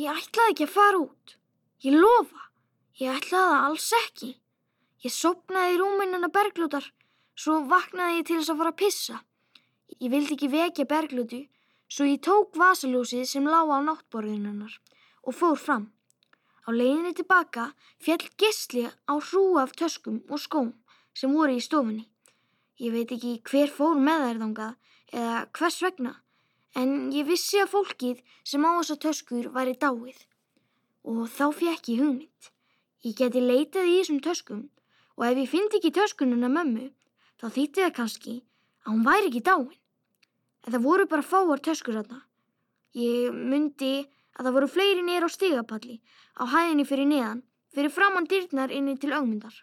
Ég ætlaði ekki að fara út. Ég lofa. Ég ætlaði það alls ekki. Ég sopnaði í rúminuna berglútar, svo vaknaði ég til þess að fara að pissa. Ég vildi ekki vekja berglútu, svo ég tók vasaljósið sem lág á náttborðinunnar og fór fram. Á leiðinni tilbaka fjall gistli á hrú af töskum og skóm sem voru í stofunni. Ég veit ekki hver fór með þær þangað eða hvers vegna, en ég vissi að fólkið sem á þessa töskur væri dáið. Og þá fekk ég hugmynd. Ég geti leitað í þessum töskum og ef ég fyndi ekki töskununa mömmu, þá þýtti það kannski að hún væri ekki dáin. En það voru bara fáar töskur þarna. Ég myndi að það voru fleiri nýr á stigapalli á hæðinni fyrir neðan, fyrir framann dyrnar inni til augmyndar.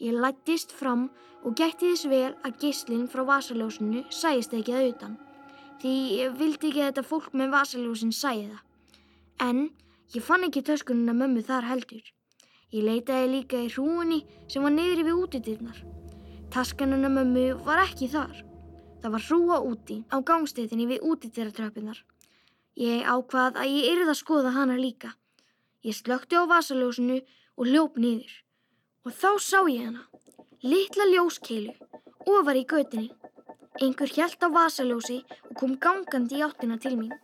Ég lættist fram og gætti þess vel að gislinn frá vasaljósinu sæist ekki að utan, því ég vildi ekki að þetta fólk með vasaljósin sæði það. En ég fann ekki töskununa mömmu þar heldur. Ég leitaði líka í hrúinni sem var niðri við útidyrnar. Taskanuna mömmu var ekki þar. Það var hrúa úti á gangstetinni við útidyrratröppinar. Ég ákvað að ég yrði að skoða hana líka. Ég slökti á vasaljósinu og hljóp niður. Og þá sá ég hana, litla ljóskeilu, ofar í götinni. Einhver hjælt á vasaljósi og kom gangandi í áttina til mín.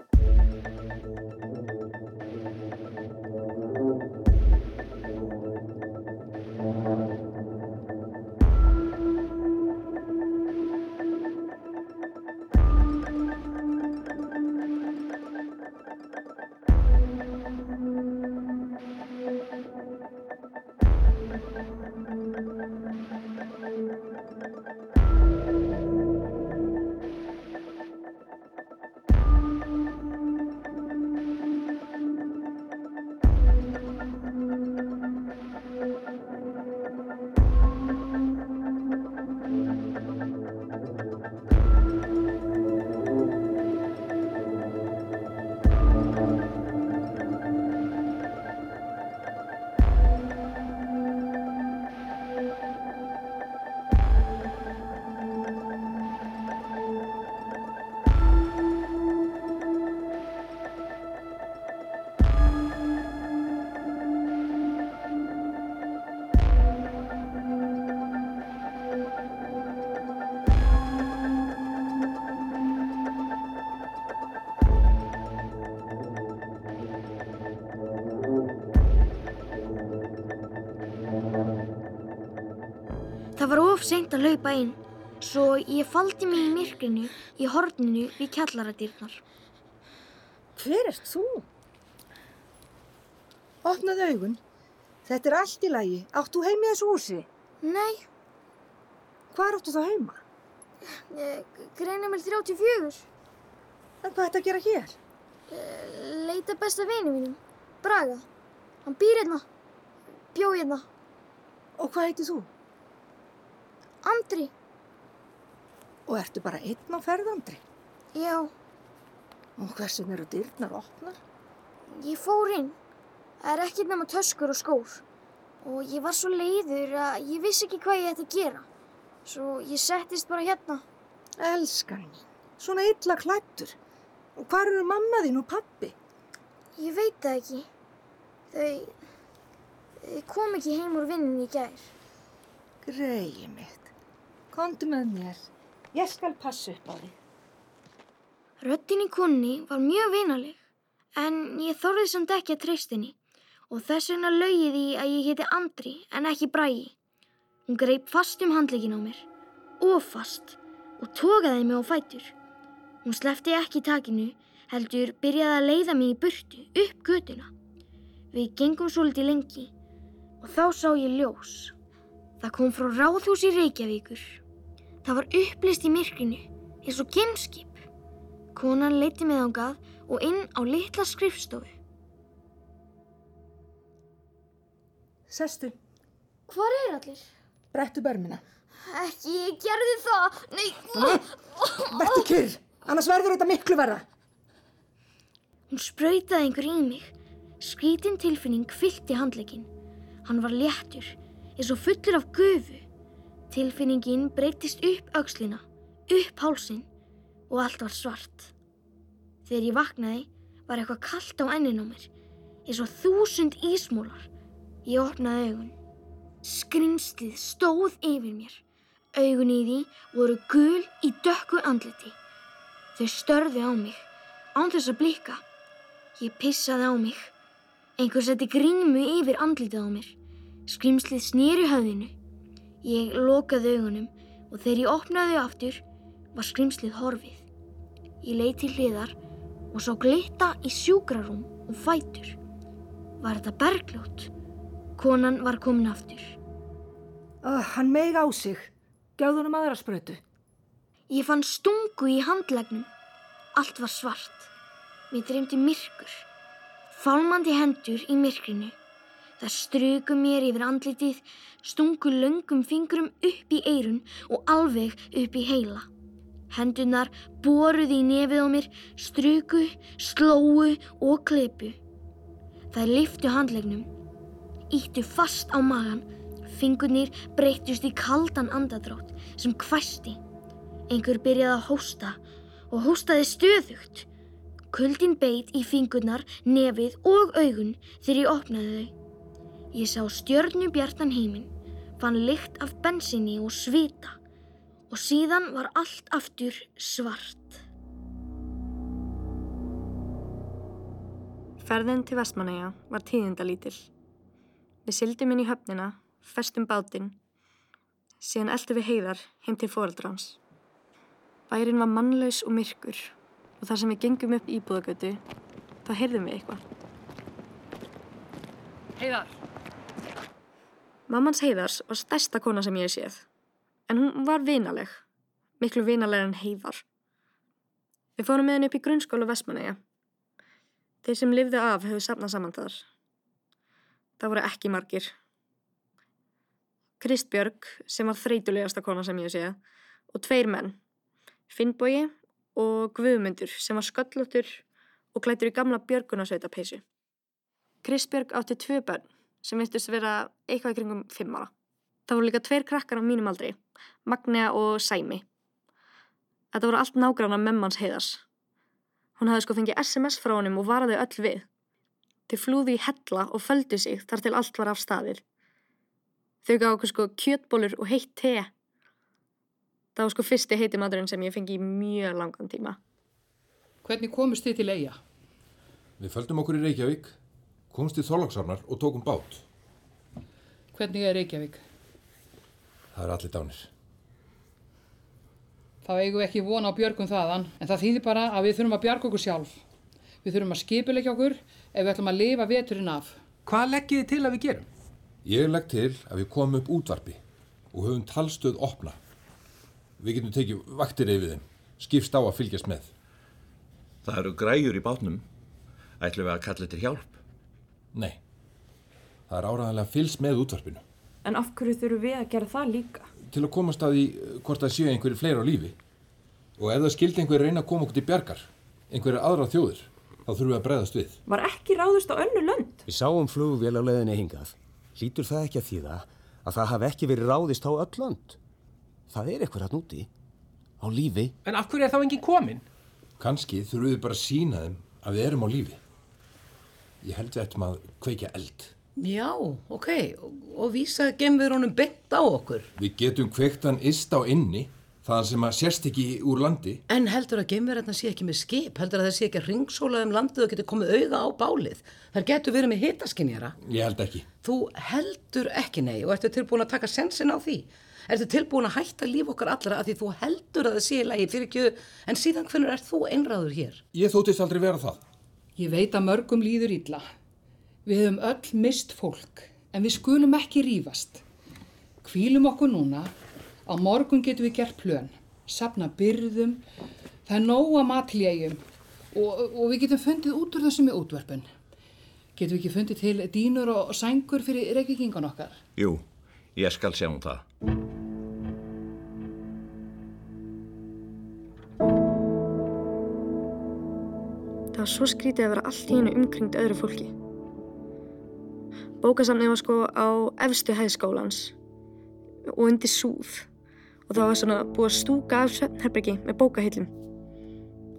Of seint að laupa inn, svo ég faldi mig í myrkrinu í horninu við kjallaradýrnar. Hver ert þú? Opnaðu augun. Þetta er allt í lagi. Átt þú heim í þessu húsi? Nei, Hvar áttu þá heima? greinir mér 34. En hvað ætti að gera hér? Leita besta vini mínum, Braga. Hann býr hérna, bjó hérna, Og hvað heitir þú? Andri. Og ertu bara einn á ferðandri? Já, Og hversin eru dyrnar opnar? ég fór inn. Það er ekkert nema töskur og skór. Og ég var svo leiður að ég vissi ekki hvað ég ætti að gera. Svo ég settist bara hérna. Elskan. Svona illa klættur. Og hvar eru mamma þín og pappi? Ég veit það ekki. Þau, þau kom ekki heim úr vinnin í gær. Greið mitt. Kondu með mér. Ég skal passa upp á því. Röddin í kunni var mjög vinaleg, en ég þorði samt ekki að treyst henni og þess vegna laugi því að ég heiti Andri en ekki Bræi. Hún greip fast um handleikin á mér, of fast, og tókaði mig á fætur. Hún slefti ekki takinu, heldur byrjaði að leiða mig í burtu, upp götuna. Við gengum svolítið lengi og þá sá ég ljós. Það kom frá ráðhús í Reykjavíkur. Það var upplist í myrkrinu, eins og gemskip. Konan leiti mig þangað og inn á litla skrifstofu. Sestu. Hvar er allir? Brettu börmina. Ekki, ég gerði það. Nei. Vertu kyrr. Annars verður þetta miklu verra. Hún sprautaði einhver í mig. Skrítin tilfinning fyllti handlegin. Hann var léttur, eins og fullur af gufu. Tilfinningin breytist upp aukslina, upp hálsin og allt var svart. Þegar ég vaknaði var eitthvað kallt á ennin á mér, eins og þúsund ísmólar. Ég opnaði augun. Skrimslið stóð yfir mér. Augun í því voru gul í dökku andliti. Þau störði á mig, án þess að blika. Ég pissaði á mig. Einhver setti grímu yfir andlitið á mér. Skrimslið snýri höfðinu. Ég lokaði augunum og þegar ég opnaði aftur var skrimslið horfið. Ég leið til hliðar og sá glitta í sjúkrarúm og fætur. Var þetta bergljót? Konan var komin aftur. Uh, hann meig á sig. Gjáðu hann um aðra sprötu. Ég fann stungu í handlegnum. Allt var svart. Mér dreymdi myrkur. Fálmandi hendur í myrkrinu. Það struku mér yfir andlitið, stungu löngum fingrum upp í eirun og alveg upp í heila. Hendunar boruði í nefið á mér, struku, slóu og klepu. Það liftu handlegnum, íttu fast á magan, fingurnir breyttust í kaldan andadrátt sem hvæsti. Einhver byrjaði að hósta og hóstaði stöðugt. Kuldin beit í fingurnar, nefið og augun þegar ég opnaði þau. Ég sá stjörnu bjartan heiminn, fann lykt af bensinni og svita og síðan var allt aftur svart. Ferðin til Vestmanæja var tíðindalítil. Við syldum inn í höfnina, festum bátinn, síðan eldum við heiðar heim til fóreldrans. Bærin var mannlaus og myrkur og þar sem við gengum upp íbúðagötu, þá heyrðum við eitthvað. Heiðar, Mammans Heiðars var stærsta kona sem ég séð, en hún var vinaleg, miklu vinalegri en Heiðar. Við fórum með henni upp í grunnskóla Vestmanæja. Þeir sem lifðu af hefur safnað saman þar. Það voru ekki margir. Kristbjörg, sem var þreytulegasta kona sem ég séð, og tveir menn, Finnbogi og Guðmundur, sem var sköllóttur og klættur í gamla björgunarsveita peysu. Kristbjörg átti tvö börn sem virtust vera eitthvað í kringum fimm ára. Það voru líka tveir krakkar á mínum aldri, Magnea og Sæmi. Þetta voru allt nágrána memmans heiðars. Hún hafði sko fengið SMS frá honum og varaði öll við. Þau flúði í hella og földu sig þar til allt var af staðir. Þau gaf okkur sko kjötbólur og heitt te. Það var sko fyrsti heiti maturinn sem ég fengi í mjög langan tíma. hvernig komust þið til eiga? Við földum okkur í Reykjavík, komst í Þorláksarnar og tókum bát. Hvernig er Reykjavík? Það er allir dánir. Þá eigum við ekki vona á björgum þaðan, en það þýðir bara að við þurfum að bjarga okkur sjálf. Við þurfum að skipulegja okkur ef við ætlum að lifa veturinn af. Hvað leggið þið til að við gerum? Ég legg til að við komum upp útvarpi og höfum talstöð opna. Við getum tekið vaktir yfir þeim, skipst á að fylgjast með. Það eru græjur í bátnum. Ætlum við að kalla til hjálp? Nei, það er áræðanlega fylgst með útvarpinu. En af hverju þurfum við að gera það líka? Til að komast að því eh, hvort það séu einhverju fleira á lífi. Og ef það skildi einhverju reyna að koma okkur til bjargar, einhverju aðra þjóðir, þá þurfum við að bregðast við. Var ekki ráðust á önnu lönd? Við sáum flugvél á leiðinni hingað. Lítur það ekki að þýða að það hafi ekki verið ráðist á öll lönd? Það er eitthvað hann úti. Á lífi. En af hverju er þá enginn komin? Kanski þurfum við bara að sína þeim að við erum á lífi. Ég held við ættum að kveikja eld. Já, ok, og, og vísa gemverunum beint á okkur. Við getum kveikt hann ist á inni, þaðan sem að sérst ekki úr landi. En heldur að gemverðarna sé ekki með skip, heldur að það sé ekki að ringsóla um landið og getur komið auga á bálið. Þar getur verið með hitaskinjara. Ég held ekki. Þú heldur ekki nei og ertu tilbúin að taka sensin á því. Ertu tilbúin að hætta líf okkar allra að því þú heldur að það sé í lagi fyrir ekki, en síðan hvernig ert þú einráður hér? Ég þóttist aldrei vera það. Ég veit að mörgum líður illa. Við hefum öll mist fólk, en við skulum ekki rífast. Kvílum okkur núna, á morgun getum við gert plön, sapna byrðum, það er nóga matljægjum og, og við getum fundið út úr þessu með útverfun. Getum við ekki fundið til dínur og sængur fyrir reykvíkingan okkar? Jú, ég skal sjá um það. Var svo skrítið að vera allt í hennu umkringt öðru fólki. Bókasamnið var sko á efstu hæðskólans og undir súð og það var svona búið að stúka af svefnherbergi með bókahillum.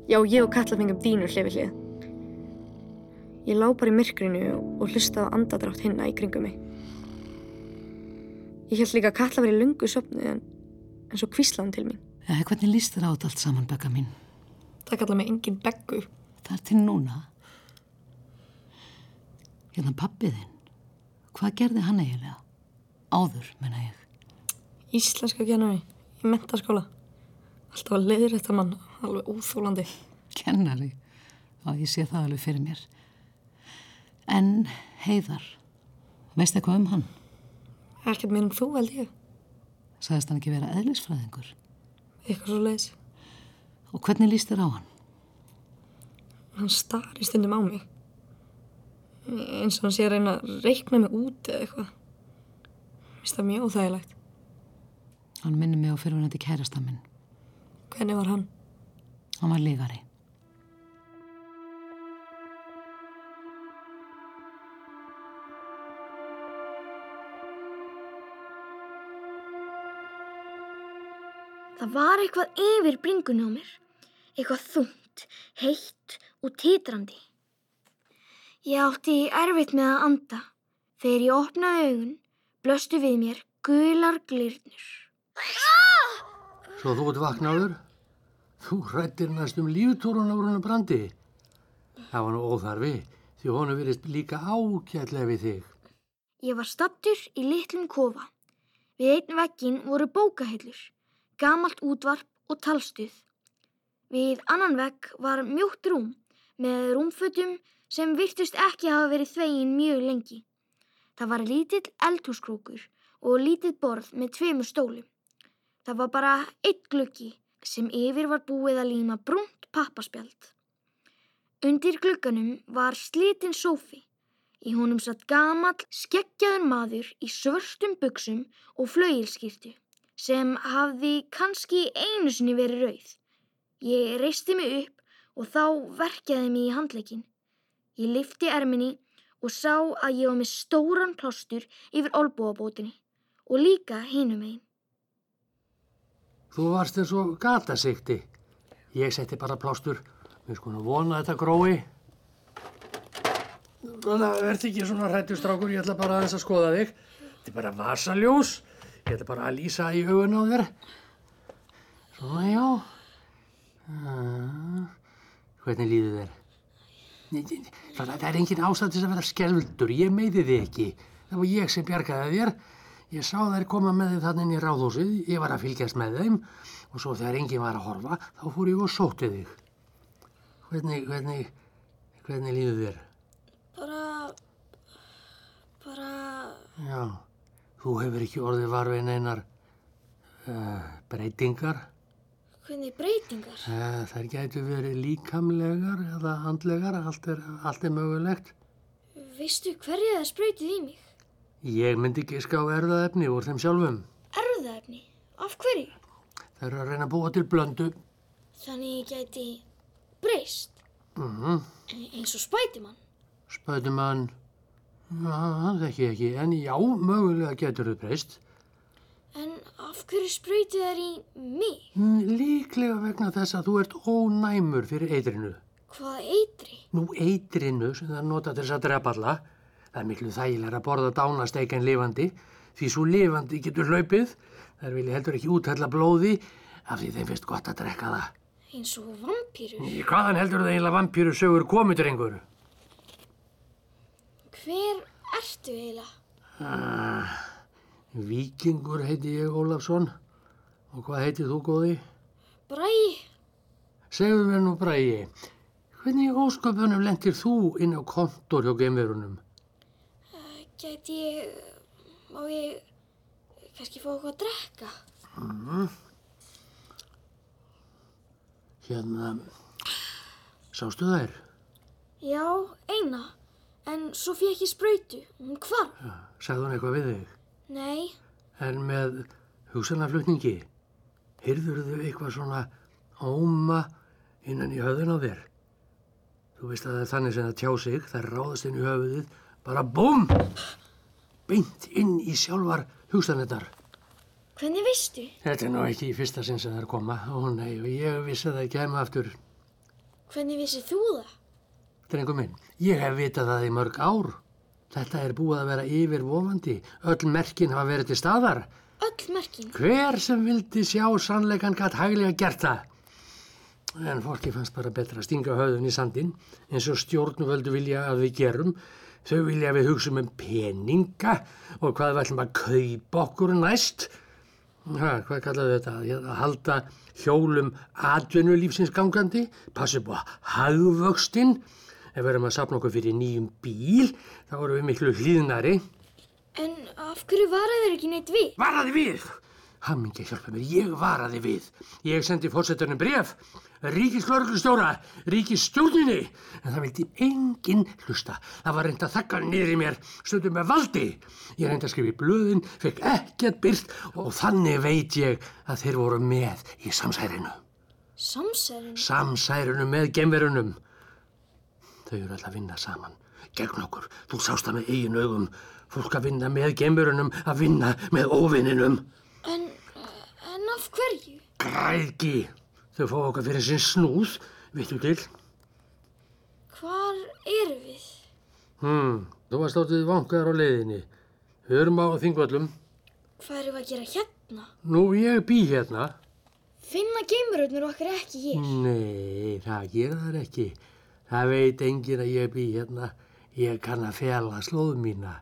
Já, ég og Katla fengum dýnur hlifið hlið. Ég lá bara í myrkrinu og hlustaði á andadrátt hinna í kringum mig. Ég held líka að Katla verið lungu sopnuð en, en svo kvíslaði hann til mín. Eða, hvernig líst þér á þetta allt saman, Begga mín? Það kallaði mig engin beggu. Það er til núna. Hérna pappið þinn. Hvað gerði hann eiginlega? Áður, menna ég. Íslenska kennari í mentaskóla. Alltaf að leiðir þetta mann, alveg úþólandi. Kennari? Já, ég sé það alveg fyrir mér. En Heiðar, veist eitthvað um hann? Ekkert mér um þú held ég. Sagðist hann ekki vera eðlisfræðingur? Eitthvað svo leiðis. Og hvernig líst þér á hann? Hann starri stundum á mig. Eins og hann sé að reyna að reikna mig út eða eitthvað. Mér finnst það mjög óþægilegt. Hann minnir mig á fyrirvunandi kærasta minn. Hvernig var hann? Hann var lífari. Það var eitthvað yfir bringunni á mér. Eitthvað þungt, heitt og titrandi. Ég átti erfitt með að anda. Þegar ég opnaði augun, blöstu við mér gular glirnur. Svo þú ert vaknaður? Þú hrættir næstum líftúrun á rúnu brandi. Það var nú óþarfi því honu verist líka ákjærlega við þig. Ég var stattur í litlum kofa. Við einn vekkin voru bókahillur, gamalt útvarp og talstuð. Við annan vekk var mjótt rúm með rúmfötum sem virtust ekki hafa verið þvegin mjög lengi. Það var lítill eldhúskrókur og lítið borð með tveimur stólum. Það var bara eitt gluggi sem yfir var búið að líma brúnt pappaspjald. Undir glugganum var slitinn sófi. Í honum satt gamall, skeggjaður maður í svörstum buksum og flauilskýrtu sem hafði kannski einu sinni verið rauð. Ég reisti mig upp og þá verkjaði mig í handleikin. Ég lifti erminni og sá að ég var með stóran plástur yfir olbúabótinni og líka hinum einn. Þú varst eins og gatasikti. Ég setti bara plástur. Við vona að þetta grói. Það verður ekki svona hrættustrákur, ég ætla bara aðeins að skoða þig. Þetta er bara vasaljós. Ég ætla bara að lýsa í augun á þér. Svona, já. Ah, Hvernig líður þér? Það er engin ástæð til að vera skeldur. Ég meiði þig ekki. Það var ég sem bjargaði þér. Ég sá þær koma með þið þannig inn í ráðhúsið. Ég var að fylgjast með þeim og svo þegar enginn var að horfa, þá fór ég og sótti þig. Hvernig, hvernig, hvernig líður þér? Bara, bara, Já, þú hefur ekki orðið varfið neinar uh, breytingar. Hvernig breytingar? Uh, þær gætu verið líkamlegar eða handlegar, allt er, allt er mögulegt. Veistu hverju það spröytið í mig? Ég myndi ekki ská erðaefni úr þeim sjálfum. Erfðaefni? Af hverju? Það eru að reyna að búa til blöndu. Þannig ég gæti breyst, Mm e- eins og spætimann. Spætumann, já, það þekki ég ekki, en já, mögulega getur þau breyst. En af hverju spröytið þær í mig? Mm, Líklega vegna þess að þú ert ónæmur fyrir eitrinu. Hvað eitri? Nú eitrinu sem það nota til þess að drepa alla, það er miklu þægilega að borða dánasteik en lifandi, því svo lifandi getur hlaupið, þær vilja heldur ekki úthella blóði af því þeim finnst gott að drekka það. Eins og vampýrur. Í hvaðan heldur það eiginlega vampýru sögur komutrengur? Hver ertu eiginlega? Ah, Víkingur heiti ég Ólafsson og hvað heiti þú góði? Bræi? Segðu mér nú bræði, hvernig ósköpunum lendir þú inn á kontor hjá geimverunum? Gæti ég, má ég kannski fá eitthvað að drekka? Mm. Hérna, sástu þær? Já, eina. En svo fekk ég spröytu. Hún hvar? Sagði hún eitthvað við þig? Nei, En með hugsanaflutningi, hyrður þau eitthvað svona óma innan í höfðun á þér? Þú veist að það er þannig sem það tjá sig, það er ráðast inn í höfuðið, bara BOOM! Beint inn í sjálfar hugsanettar. hvernig veistu? Þetta er nú ekki í fyrsta sinn sem það er koma. Ó nei, ég vissi að það kemur aftur. Hvernig vissið þú það? Drengum minn, ég hef vitað það í mörg ár. Þetta er búið að vera yfirvofandi. Öll merkin hafa verið til staðar. Öll merkin. Hver sem vildi sjá sannleikan gætt hæglega gert það. En fólki fannst bara betra að stinga höfðun í sandin eins og stjórnvöldu vilja að við gerum. Þau vilja að við hugsa um peninga og hvað við ætlum að kaupa okkur næst. Ha, hvað kallaðu þetta? Að halda hjólum atvinnulífsins gangandi, passa upp á hagvöxtinn. Ef við erum að sapna okkur fyrir nýjum bíl, þá erum við miklu hlýðnari. En af hverju varaði þeir ekki neitt við? Varaði við? Hammingi hjálpa mér, ég varaði við. Ég sendi fórsetunum bref, ríkislörglustjóra, ríkisstjórninni, en það vildi enginn hlusta. Það var reynd að þakka niður í mér, stundum með valdi. Ég reyndi að skrifa í blöðin, fekk ekkert byrt og þannig veit ég að þeir voru með í samsærinu. Samsærinu? Samsærinu með gemverunum. Þau eru alltaf að vinna saman, gegn okkur. Þú sást það með eigin augum. Fólk að vinna með gemverunum, að vinna með óvinninum. En, en af hverju? Græðgi. Þau fá okkar fyrir sinn snúð, vittu til. Hvar eru við? Hmm, þú varst áttið vangar á leiðinni. Hörum á þingvallum. Hvað erum við að gera hérna? Nú, ég bý hérna. Finna geimuröðnur okkar ekki hér? Nei, það gera það ekki. Það veit engin að ég bý hérna. Ég kann að fjalla slóð mína.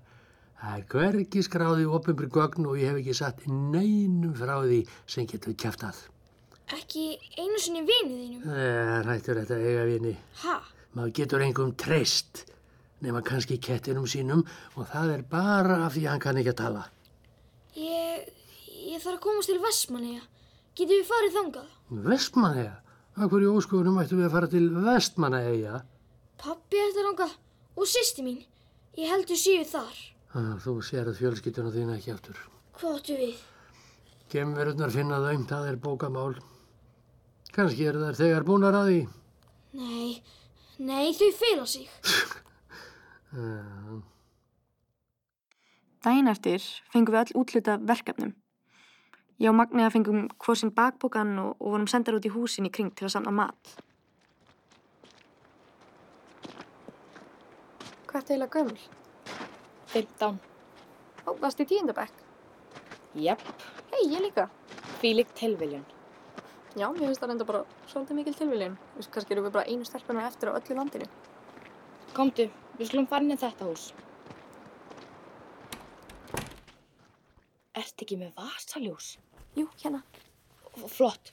Það er hvergi skráði ofinbri gögn og ég hef ekki satt neinum frá því sem getur kæftað. Ekki einu sinni vinið þínum? Það hættur þetta eiga vini. Ha? Maður getur engum treyst nema kannski kettinum sínum og það er bara af því hann kann ekki að tala. Ég, ég þarf að komast til Vestmanniða. Getur við farið þangað? Vestmannaeyja? Af hverju óskoðunum ættum við að fara til Vestmannaeyja? Pappi ætlar þangað og sýsti mín. Ég heldur síðu þar. Ah, þú sérð fjölskylduna þína ekki aftur. Hvað áttu við? Gemverurnar finna þau, það er bókamál. Kannski eru þær þegar búnar að því. Nei, nei, þau fela sig. Uh, Dæin eftir fengum við öll útluta verkefnum. Ég og Magniða fengum hvorsinn bakbókan og, og vorum sendar út í húsin í kring til að samna mat. Hvað ertu eiginlega gömul? 15. Ó, varst í tíundabæk? Jepp, Hei, ég líka. fílík tilviljun. Já, mér finnst það reynda bara svolítið mikil tilviljun. Þú veist, kannski erum við bara einu stelpuna eftir á öllu landinu. Komdu, við skulum fara inn í þetta hús. Ert ekki með vasaljós? Jú, hérna. Flott,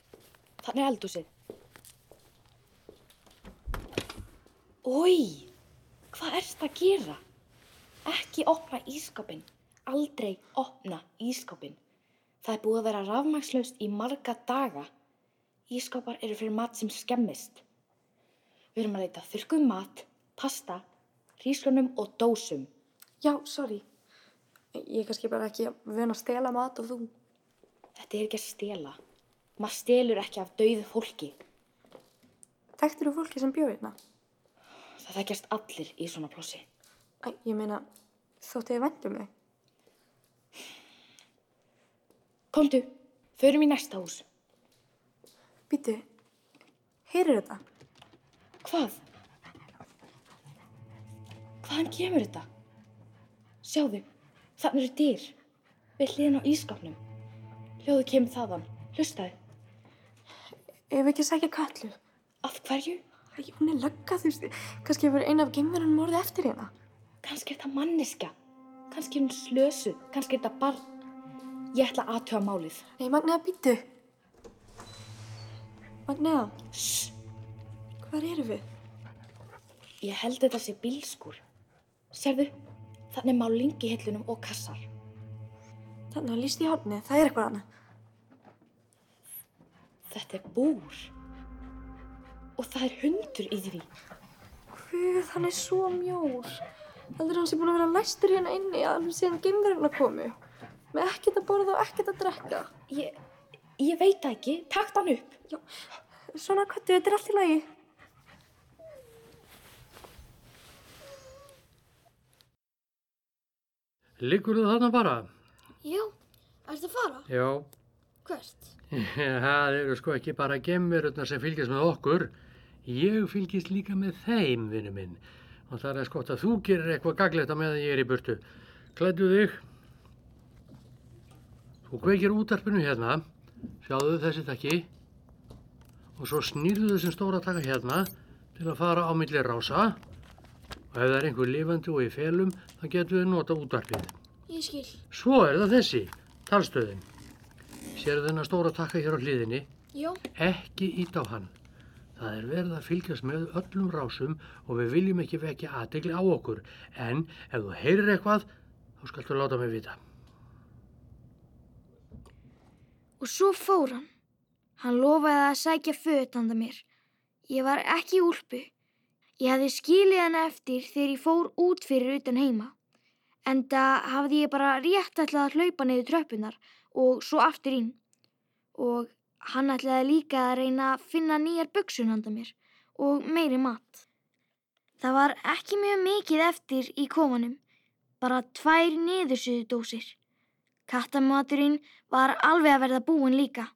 þannig er eldhúsið. Ói, hvað ert að gera? Ekki opna ískapin. Aldrei opna ískapin. Það er búið að vera rafmagslaust í marga daga. Ískapar eru fyrir mat sem skemmist. Við erum að leita þurrkum mat, pasta, rísgrunum og dósum. Já, sorry. Ég er kannski bara ekki vön að stela mat og þú. Þetta er ekki að stela. Maður stelur ekki af dauðu fólki. Þekktir þú fólki sem bjóð hérna? Það þekkjast allir í svona plossi. Æ, ég meina, þótti ég vendum mig. Komdu, förum í næsta hús. Býtu, heyrir þetta? Hvað? Hvaðan kemur þetta? Sjáðu, þannig eru dyr. Við hliðin á ískapnum. Hljóðu kemur þaðan. Hlustaðu. Ef ekki að sækja kallu. Af hverju? Æ, hún er lögga, þú veist. Kannski hefur eina af geimverunum orðið eftir hérna. Kannski er þetta manniska. Kannski er hún slösu. Kannski er þetta barn. Ég ætla að aðtöga málið. Nei, Magniða, býtu. Magniða, Shh, hvar eru við? ég held þetta sé bílskur. Sérðu, þannig má lingi hillunum og kassar. Þannig að líst í hálni, það er eitthvað annað. Þetta er búr. Og það er hundur í því. Guð, hann er svo mjór. Heldur hann sé búin að vera læstur hérna inni alveg síðan geimveruna komu. Með ekkert að borða og ekkert að drekka. Ég, ég veit það ekki. Takt hann upp. Já, svona kvöttu, þetta er allt í lagi. Liggur þú þarna bara? Já, ertu að fara? Já. Hvert? Það eru sko ekki bara gemverurnar sem fylgjast með okkur. Ég fylgist líka með þeim, vinnu minn. Og það er skott að þú gerir eitthvað gaglegt á meðan ég er í burtu. Klædu þig. Þú kveikir útarpinu hérna. Sjáðu þessi takki. Og svo snýrðu þessum stóra taka hérna til að fara á milli rása. Og ef það er einhver lifandi og í felum, þá getur við nota útarpið. Ég skil. Svo er það þessi, talstöðin. Sérðu þennan stóra takka hér á hliðinni? Já. Ekki ít á hann. Það er verið að fylgjast með öllum rásum og við viljum ekki vekja aðdegli á okkur. En ef þú heyrir eitthvað, þá skaltu láta mig vita. Og svo fór hann. Hann lofaði að sækja föt handa mér. Ég var ekki úlpu. Ég hafði skilið hann eftir þegar ég fór út fyrir utan heima. Enda hafði ég bara rétt ætlað að hlaupa niður tröppunar og svo aftur inn. Og hann ætlaði líka að reyna að finna nýjar buksun handa mér og meiri mat. Það var ekki mjög mikið eftir í kofanum, bara tvær niðursuðu dósir. Kattamaturinn var alveg að verða búin líka.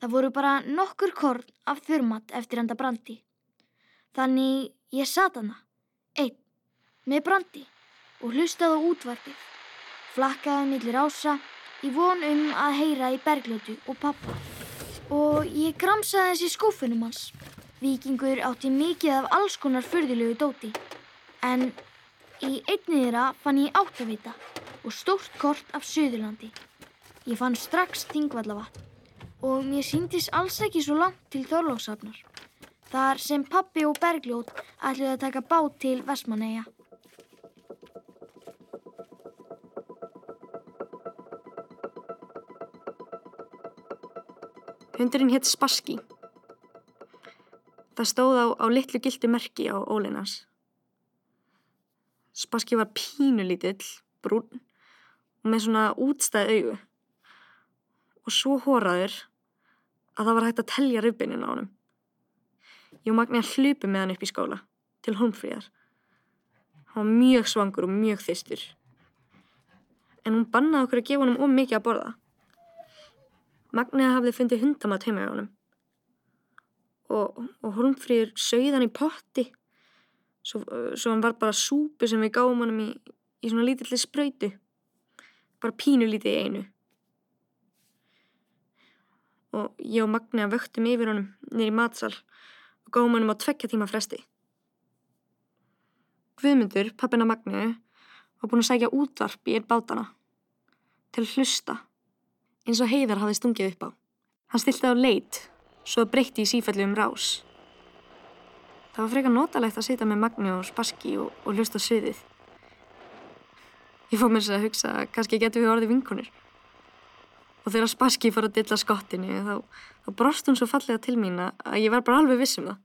Það voru bara nokkur korn af þurrmat eftir handa brandi. Þannig ég sat hana, einn, með brandi og hlustaði á útvarpið. Flakkaði millir ása í von um að heyra í bergljótu og pappa. Og ég gramsaði þessi skúfunum hans. Víkingur átti mikið af alls konar fyrðilegu dóti. En í einni þeirra fann ég áttavita og stórt kort af Suðurlandi. Ég fann strax þingvallavatn og mér síndist alls ekki svo langt til Þorlóksafnar. Þar sem pappi og Bergljót ætluði að taka bát til Vestmanneia. Hundurinn hétt Spassky. Það stóð á, á litlu gildu merki á ólinas. Spassky var pínulítill, brún með svona útstæð augu. Og svo hóraður að það var hægt að telja ribbinin á honum. Ég og Magni að hlupi með hann upp í skóla, til Holmfríðar. Hann var mjög svangur og mjög þystur. En hún bannaði okkur að gefa honum of mikið að borða. Magniða hafði fundið hundamat heima hjá honum. Og, og Holmfríður sögði hann í potti. Svo, svo hann var bara súpu sem við gáum honum í, í svona lítilli spröytu. Bara pínu lítið í einu. Og ég og Magniða vöktum yfir honum nýri matsal og gáum honum á tvekja tíma fresti. Guðmundur, pappina Magniðu, var búin að sækja útvarp í einn bátana til hlusta eins og heiðar hafði stungið upp á. Hann stilti á leit, svo breytti í sífællu um rás. Það var frekar notalegt að sitja með Magni og Spassky og, og hlusta sviðið. Ég fór mér sér að hugsa að kannski getur við orðið vinkunir. Og þegar Spassky fór að dilla skottinu þá, þá brost hún svo fallega til mín að ég var bara alveg viss um það.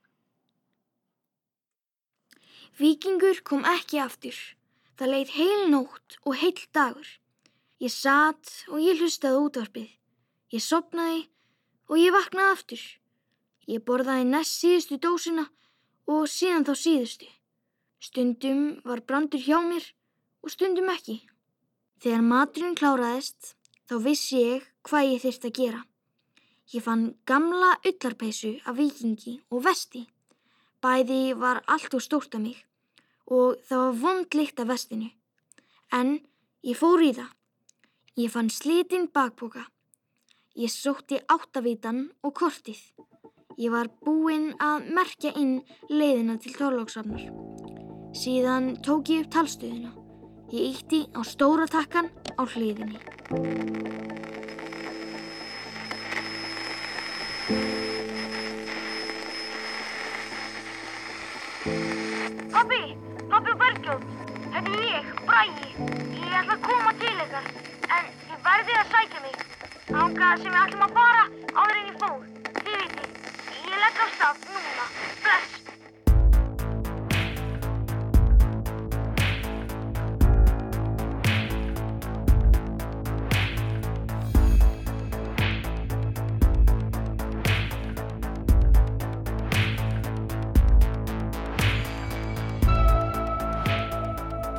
Víkingur kom ekki aftur. Það leið heil nótt og heil dagur. Ég satt og ég hlustaði útvarpið. Ég sopnaði og ég vaknaði aftur. Ég borðaði næst síðustu dósina og síðan þá síðustu. Stundum var brandur hjá mér og stundum ekki. Þegar maturinn kláraðist þá vissi ég hvað ég þyrst að gera. Ég fann gamla ullarpeisu af vikingi og vesti. Bæði var allt og stórt af mig og það var vond lykt af vestinu. En ég fór í það. Ég fann slitinn bakpoka. Ég sótti áttavítan og kortið. Ég var búinn að merkja inn leiðina til Þorlóksafnar. Síðan tók ég upp talstöðuna. Ég ítti á stóra takkan á hliðinni. Pappi, pappi Bergljótt, þetta er ég, Bræi. Ég ætla að koma til ykkar, en þið verðið að sækja mig. Þangað sem við ætlum að fara áður en ég fór. Þið viti, ég legg á stað núna. Bless.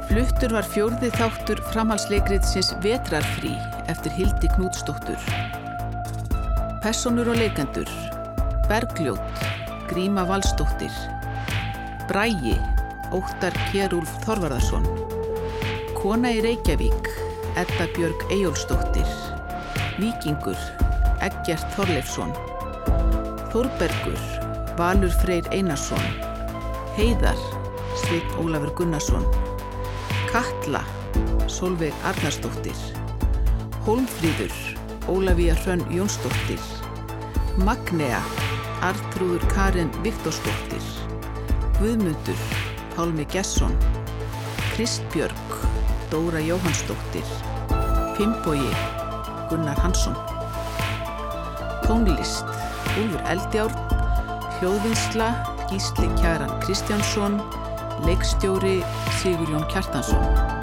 Fluttur var fjórði þáttur framhalsleikritsins Vetrarfrí eftir Hildi Knútsdóttur. Personur og leikendur Bergljót, Gríma Valstóttir. Brægi, Óttar Kjerúlf Þorvarðarsson. Kona í Reykjavík, Edda Björg Eyjólfsdóttir. Víkingur, Eggert Þorleifsson. Þórbergur, Valur Freyr Einarsson. Heiðar, Sveit Ólafur Gunnarsson. Katla, Solveig Arnarsdóttir. Hólmfríður, Ólafía Hrönn Jónsdóttir. Magnea, Artrúður Karin Viktorsdóttir. Guðmundur, Pálmi Gesson. Kristbjörg, Dóra Jóhannsdóttir. Finnbogi, Gunnar Hansson. Tónlist, Úlfur Eldjárn. Hljóðvinsla, Gísli Kjaran Kristjánsson. Leikstjóri, Sigurjón Kjartansson.